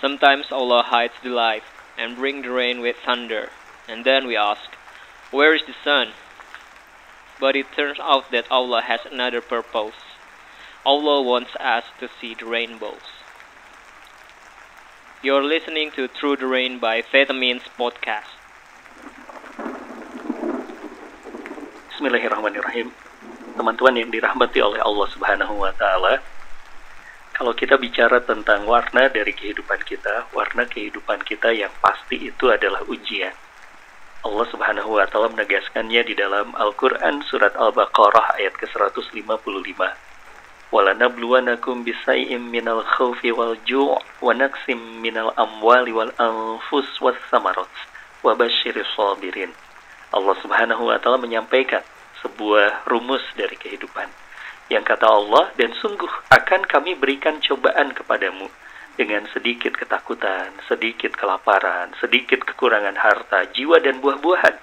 Sometimes Allah hides the light and bring the rain with thunder, and then we ask, Where is the sun? But it turns out that Allah has another purpose. Allah wants us to see the rainbows. You're listening to Through the Rain by Vitamins Podcast. Bismillahirrahmanirrahim. Teman-teman yang dirahmati oleh Allah Subhanahu wa taala, kalau kita bicara tentang warna dari kehidupan kita, warna kehidupan kita yang pasti itu adalah ujian. Allah Subhanahu wa taala menegaskannya di dalam Al-Qur'an surat Al-Baqarah ayat ke-155. Walanabluwanakum bisai'im minal khawfi wal ju' wa naqsim minal amwali wal anfus was samarat wa basyiris. Allah Subhanahu wa taala menyampaikan sebuah rumus dari kehidupan yang kata Allah, dan sungguh akan kami berikan cobaan kepadamu dengan sedikit ketakutan, sedikit kelaparan, sedikit kekurangan harta, jiwa dan buah-buahan.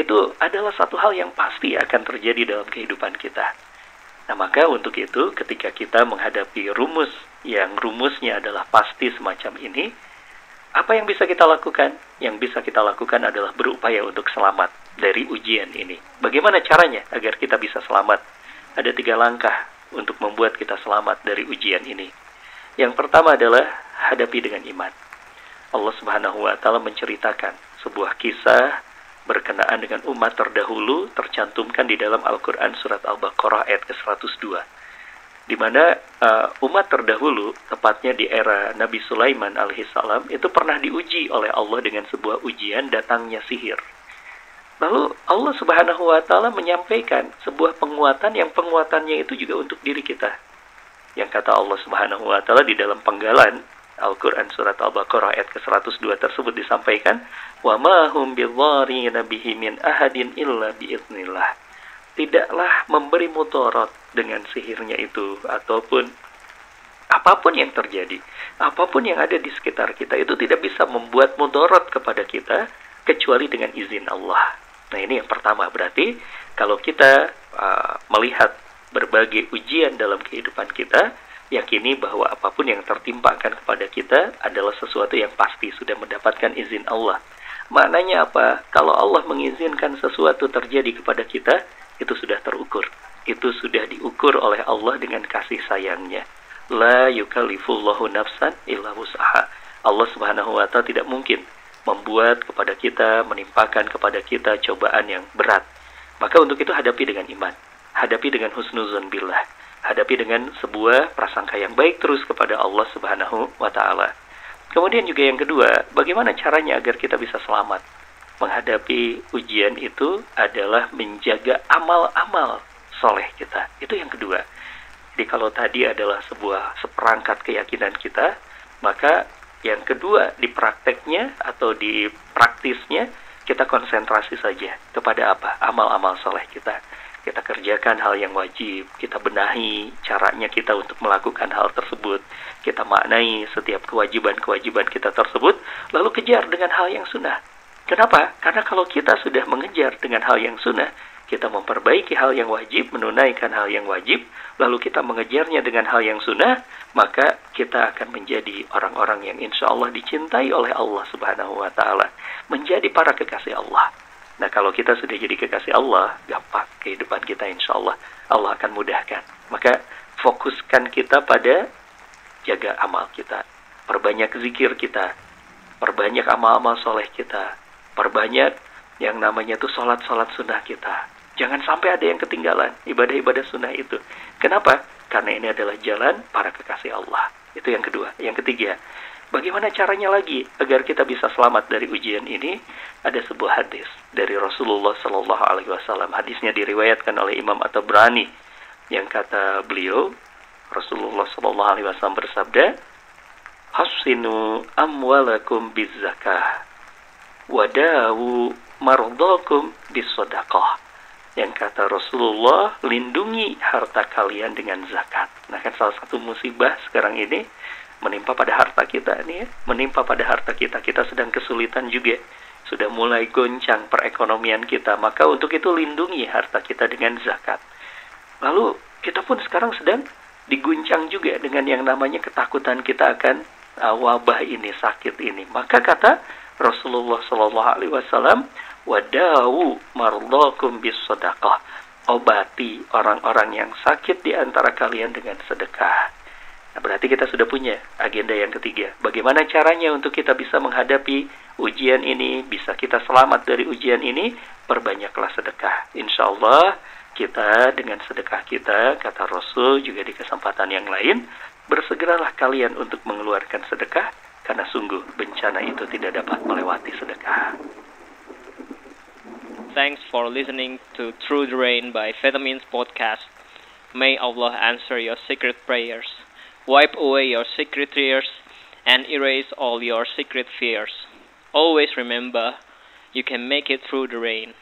Itu adalah satu hal yang pasti akan terjadi dalam kehidupan kita. Nah, maka untuk itu ketika kita menghadapi rumus yang rumusnya adalah pasti semacam ini, apa yang bisa kita lakukan? Yang bisa kita lakukan adalah berupaya untuk selamat dari ujian ini. Bagaimana caranya agar kita bisa selamat? Ada tiga langkah untuk membuat kita selamat dari ujian ini. Yang pertama adalah hadapi dengan iman. Allah Subhanahu wa taala menceritakan sebuah kisah berkenaan dengan umat terdahulu tercantumkan di dalam Al-Qur'an surat Al-Baqarah ayat ke-102 di mana uh, umat terdahulu, tepatnya di era Nabi Sulaiman alaihissalam, itu pernah diuji oleh Allah dengan sebuah ujian datangnya sihir. Lalu Allah Subhanahu wa taala menyampaikan sebuah penguatan yang penguatannya itu juga untuk diri kita. Yang kata Allah Subhanahu wa taala di dalam penggalan Al-Qur'an surat Al-Baqarah ayat ke-102 tersebut disampaikan, "Wa ma hum bihi min ahadin illa biiznillah." tidaklah memberi mudarat dengan sihirnya itu ataupun apa pun yang terjadi, apa pun yang ada di sekitar kita itu tidak bisa membuat mudarat kepada kita kecuali dengan izin Allah. Nah, ini yang pertama berarti kalau kita uh, melihat berbagai ujian dalam kehidupan kita, yakini bahwa apa pun yang tertimpakan kepada kita adalah sesuatu yang pasti sudah mendapatkan izin Allah. Maknanya apa? Kalau Allah mengizinkan sesuatu terjadi kepada kita, itu sudah terukur. Itu sudah diukur oleh Allah dengan kasih sayangnya. La yukallifullahu nafsan illa wus'aha. Allah Subhanahu wa taala tidak mungkin membuat kepada kita, menimpakan kepada kita cobaan yang berat. Maka untuk itu hadapi dengan iman. Hadapi dengan husnuzon billah. Hadapi dengan sebuah prasangka yang baik terus kepada Allah Subhanahu wa taala. Kemudian juga yang kedua, bagaimana caranya agar kita bisa selamat? menghadapi ujian itu adalah menjaga amal-amal soleh kita. Itu yang kedua. Jadi kalau tadi adalah sebuah seperangkat keyakinan kita, maka yang kedua di prakteknya atau di praktisnya kita konsentrasi saja kepada apa? Amal-amal soleh kita. Kita kerjakan hal yang wajib, kita benahi caranya kita untuk melakukan hal tersebut. Kita maknai setiap kewajiban-kewajiban kita tersebut, lalu kejar dengan hal yang sunnah Kenapa? Karena kalau kita sudah mengejar dengan hal yang sunnah, kita memperbaiki hal yang wajib, menunaikan hal yang wajib, lalu kita mengejarnya dengan hal yang sunnah, maka kita akan menjadi orang-orang yang insya Allah dicintai oleh Allah Subhanahu wa Ta'ala, menjadi para kekasih Allah. Nah, kalau kita sudah jadi kekasih Allah, gampang kehidupan kita insya Allah. Allah akan mudahkan. Maka fokuskan kita pada jaga amal kita, perbanyak zikir kita, perbanyak amal-amal soleh kita, perbanyak yang namanya itu sholat-sholat sunnah kita. Jangan sampai ada yang ketinggalan ibadah-ibadah sunnah itu. Kenapa? Karena ini adalah jalan para kekasih Allah. Itu yang kedua. Yang ketiga, bagaimana caranya lagi agar kita bisa selamat dari ujian ini? Ada sebuah hadis dari Rasulullah Shallallahu Alaihi Wasallam. Hadisnya diriwayatkan oleh Imam atau Berani yang kata beliau Rasulullah Shallallahu Alaihi Wasallam bersabda, Hasinu amwalakum bizakah wadawu mardokum bisodakoh. Yang kata Rasulullah, lindungi harta kalian dengan zakat. Nah kan salah satu musibah sekarang ini menimpa pada harta kita nih ya, menimpa pada harta kita. Kita sedang kesulitan juga, sudah mulai goncang perekonomian kita. Maka untuk itu lindungi harta kita dengan zakat. Lalu kita pun sekarang sedang diguncang juga dengan yang namanya ketakutan kita akan uh, wabah ini, sakit ini. Maka kata Rasulullah Shallallahu Alaihi Wasallam, wadawu mardokum bis sedekah. Obati orang-orang yang sakit di antara kalian dengan sedekah. Nah, berarti kita sudah punya agenda yang ketiga. Bagaimana caranya untuk kita bisa menghadapi ujian ini, bisa kita selamat dari ujian ini? Perbanyaklah sedekah. Insya Allah kita dengan sedekah kita, kata Rasul juga di kesempatan yang lain, bersegeralah kalian untuk mengeluarkan sedekah, karena sungguh bencana itu tidak dapat melewati sedekah. Thanks for listening to Through the Rain by Vitamins Podcast. May Allah answer your secret prayers, wipe away your secret tears, and erase all your secret fears. Always remember, you can make it through the rain.